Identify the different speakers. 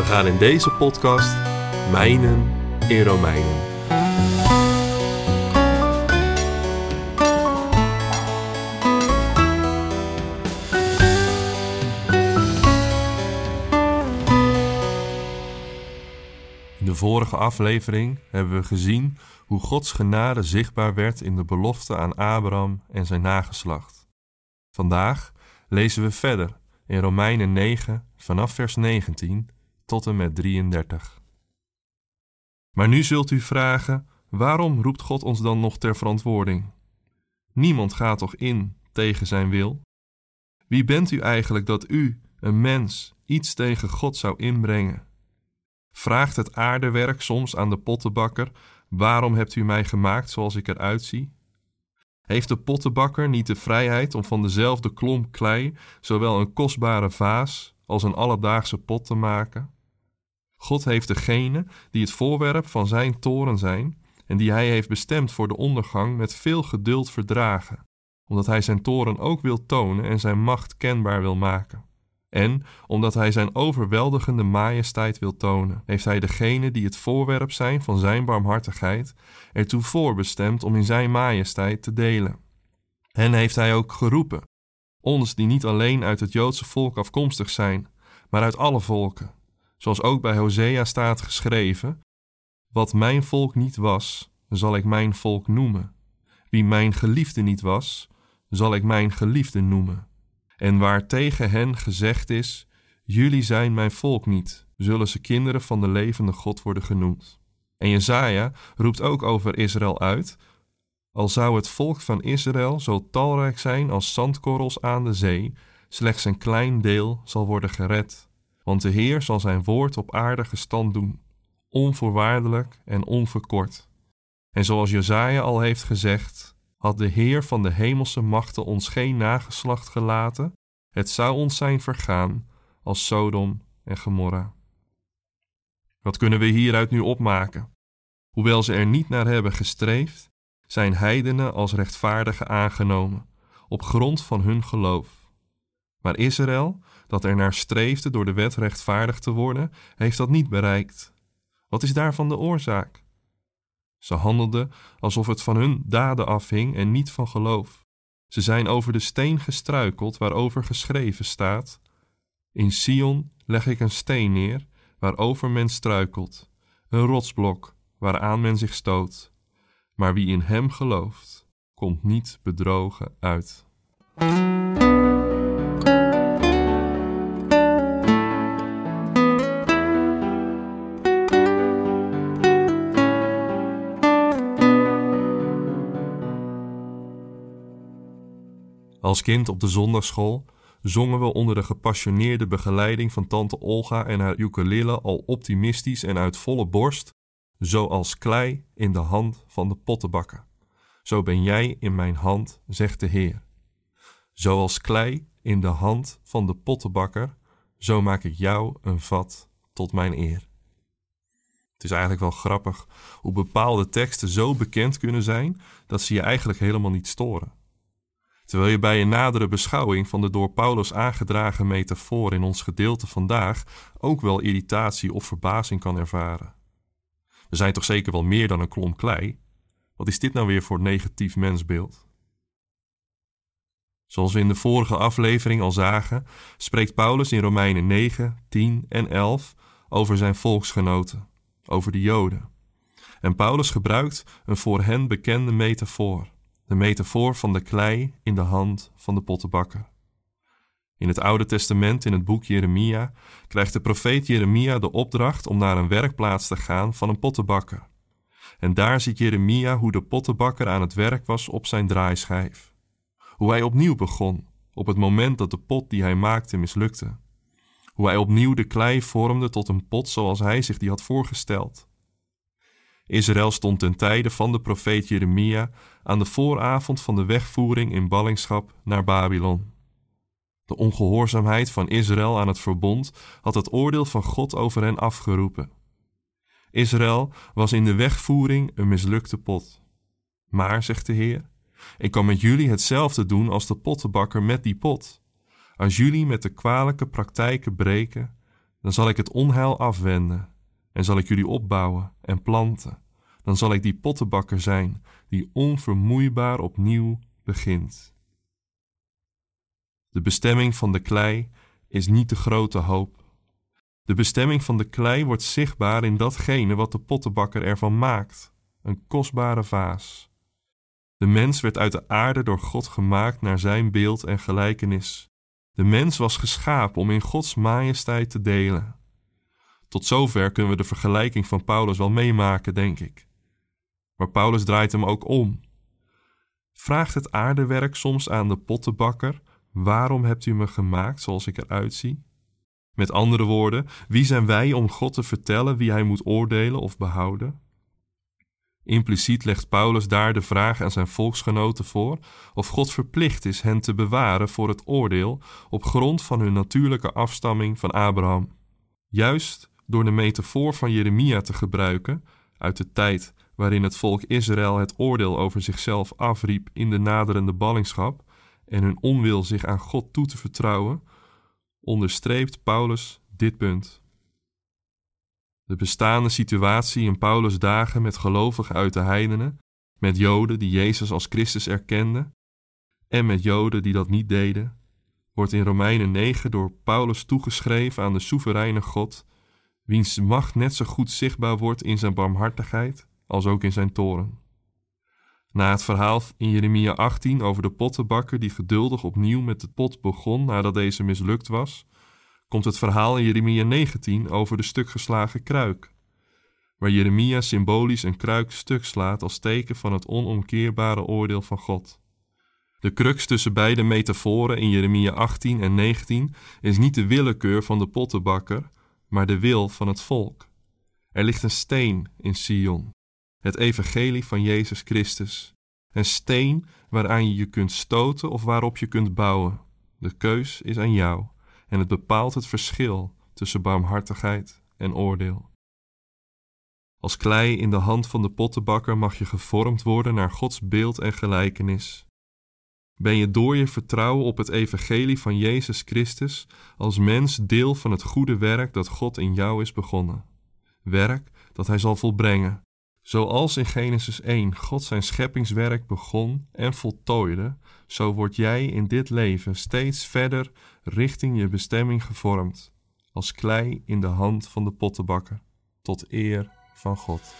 Speaker 1: We gaan in deze podcast mijnen in Romeinen. In de vorige aflevering hebben we gezien hoe Gods genade zichtbaar werd in de belofte aan Abraham en zijn nageslacht. Vandaag lezen we verder in Romeinen 9 vanaf vers 19 tot en met 33. Maar nu zult u vragen: waarom roept God ons dan nog ter verantwoording? Niemand gaat toch in tegen zijn wil? Wie bent u eigenlijk dat u, een mens, iets tegen God zou inbrengen? Vraagt het aardewerk soms aan de pottenbakker: Waarom hebt u mij gemaakt zoals ik eruit zie? Heeft de pottenbakker niet de vrijheid om van dezelfde klomp klei zowel een kostbare vaas als een alledaagse pot te maken? God heeft degene die het voorwerp van zijn toren zijn en die hij heeft bestemd voor de ondergang met veel geduld verdragen, omdat hij zijn toren ook wil tonen en zijn macht kenbaar wil maken. En omdat hij zijn overweldigende majesteit wil tonen, heeft hij degene die het voorwerp zijn van zijn barmhartigheid ertoe voorbestemd om in zijn majesteit te delen. Hen heeft hij ook geroepen, ons die niet alleen uit het Joodse volk afkomstig zijn, maar uit alle volken, zoals ook bij Hosea staat geschreven: Wat mijn volk niet was, zal ik mijn volk noemen. Wie mijn geliefde niet was, zal ik mijn geliefde noemen. En waar tegen hen gezegd is: Jullie zijn mijn volk niet, zullen ze kinderen van de levende God worden genoemd. En Jezaja roept ook over Israël uit: Al zou het volk van Israël zo talrijk zijn als zandkorrels aan de zee, slechts een klein deel zal worden gered. Want de Heer zal zijn woord op aarde gestand doen, onvoorwaardelijk en onverkort. En zoals Jezaja al heeft gezegd, had de Heer van de hemelse machten ons geen nageslacht gelaten, het zou ons zijn vergaan als Sodom en Gomorra. Wat kunnen we hieruit nu opmaken? Hoewel ze er niet naar hebben gestreefd, zijn heidenen als rechtvaardigen aangenomen, op grond van hun geloof. Maar Israël, dat er naar streefde door de wet rechtvaardig te worden, heeft dat niet bereikt. Wat is daarvan de oorzaak? Ze handelden alsof het van hun daden afhing en niet van geloof. Ze zijn over de steen gestruikeld waarover geschreven staat: In Sion leg ik een steen neer waarover men struikelt, een rotsblok waaraan men zich stoot. Maar wie in hem gelooft, komt niet bedrogen uit. Als kind op de zondagschool zongen we onder de gepassioneerde begeleiding van tante Olga en haar ukulele al optimistisch en uit volle borst, zoals klei in de hand van de pottenbakker. Zo ben jij in mijn hand, zegt de Heer. Zoals klei in de hand van de pottenbakker, zo maak ik jou een vat tot mijn eer. Het is eigenlijk wel grappig hoe bepaalde teksten zo bekend kunnen zijn dat ze je eigenlijk helemaal niet storen terwijl je bij een nadere beschouwing van de door Paulus aangedragen metafoor in ons gedeelte vandaag ook wel irritatie of verbazing kan ervaren. We zijn toch zeker wel meer dan een klomp klei? Wat is dit nou weer voor negatief mensbeeld? Zoals we in de vorige aflevering al zagen, spreekt Paulus in Romeinen 9, 10 en 11 over zijn volksgenoten, over de Joden. En Paulus gebruikt een voor hen bekende metafoor de metafoor van de klei in de hand van de pottenbakker. In het Oude Testament, in het boek Jeremia, krijgt de profeet Jeremia de opdracht om naar een werkplaats te gaan van een pottenbakker. En daar ziet Jeremia hoe de pottenbakker aan het werk was op zijn draaischijf. Hoe hij opnieuw begon, op het moment dat de pot die hij maakte mislukte. Hoe hij opnieuw de klei vormde tot een pot zoals hij zich die had voorgesteld. Israël stond ten tijde van de profeet Jeremia aan de vooravond van de wegvoering in ballingschap naar Babylon. De ongehoorzaamheid van Israël aan het verbond had het oordeel van God over hen afgeroepen. Israël was in de wegvoering een mislukte pot. Maar, zegt de Heer, ik kan met jullie hetzelfde doen als de pottenbakker met die pot. Als jullie met de kwalijke praktijken breken, dan zal ik het onheil afwenden en zal ik jullie opbouwen en planten. Dan zal ik die pottenbakker zijn die onvermoeibaar opnieuw begint. De bestemming van de klei is niet de grote hoop. De bestemming van de klei wordt zichtbaar in datgene wat de pottenbakker ervan maakt: een kostbare vaas. De mens werd uit de aarde door God gemaakt naar zijn beeld en gelijkenis. De mens was geschapen om in Gods majesteit te delen. Tot zover kunnen we de vergelijking van Paulus wel meemaken, denk ik. Maar Paulus draait hem ook om. Vraagt het aardewerk soms aan de pottenbakker: Waarom hebt u me gemaakt zoals ik eruit zie? Met andere woorden, wie zijn wij om God te vertellen wie hij moet oordelen of behouden? Impliciet legt Paulus daar de vraag aan zijn volksgenoten voor of God verplicht is hen te bewaren voor het oordeel op grond van hun natuurlijke afstamming van Abraham. Juist door de metafoor van Jeremia te gebruiken, uit de tijd waarin het volk Israël het oordeel over zichzelf afriep in de naderende ballingschap en hun onwil zich aan God toe te vertrouwen, onderstreept Paulus dit punt. De bestaande situatie in Paulus' dagen met gelovigen uit de heidenen, met Joden die Jezus als Christus erkenden en met Joden die dat niet deden, wordt in Romeinen 9 door Paulus toegeschreven aan de soevereine God, wiens macht net zo goed zichtbaar wordt in zijn barmhartigheid als ook in zijn toren. Na het verhaal in Jeremia 18 over de pottenbakker die geduldig opnieuw met de pot begon nadat deze mislukt was, komt het verhaal in Jeremia 19 over de stukgeslagen kruik, waar Jeremia symbolisch een kruik stuk slaat als teken van het onomkeerbare oordeel van God. De crux tussen beide metaforen in Jeremia 18 en 19 is niet de willekeur van de pottenbakker, maar de wil van het volk. Er ligt een steen in Sion, het evangelie van Jezus Christus. Een steen waaraan je je kunt stoten of waarop je kunt bouwen. De keus is aan jou en het bepaalt het verschil tussen barmhartigheid en oordeel. Als klei in de hand van de pottenbakker mag je gevormd worden naar Gods beeld en gelijkenis. Ben je door je vertrouwen op het evangelie van Jezus Christus als mens deel van het goede werk dat God in jou is begonnen. Werk dat Hij zal volbrengen. Zoals in Genesis 1 God zijn scheppingswerk begon en voltooide, zo word jij in dit leven steeds verder richting je bestemming gevormd, als klei in de hand van de pottenbakker, tot eer van God.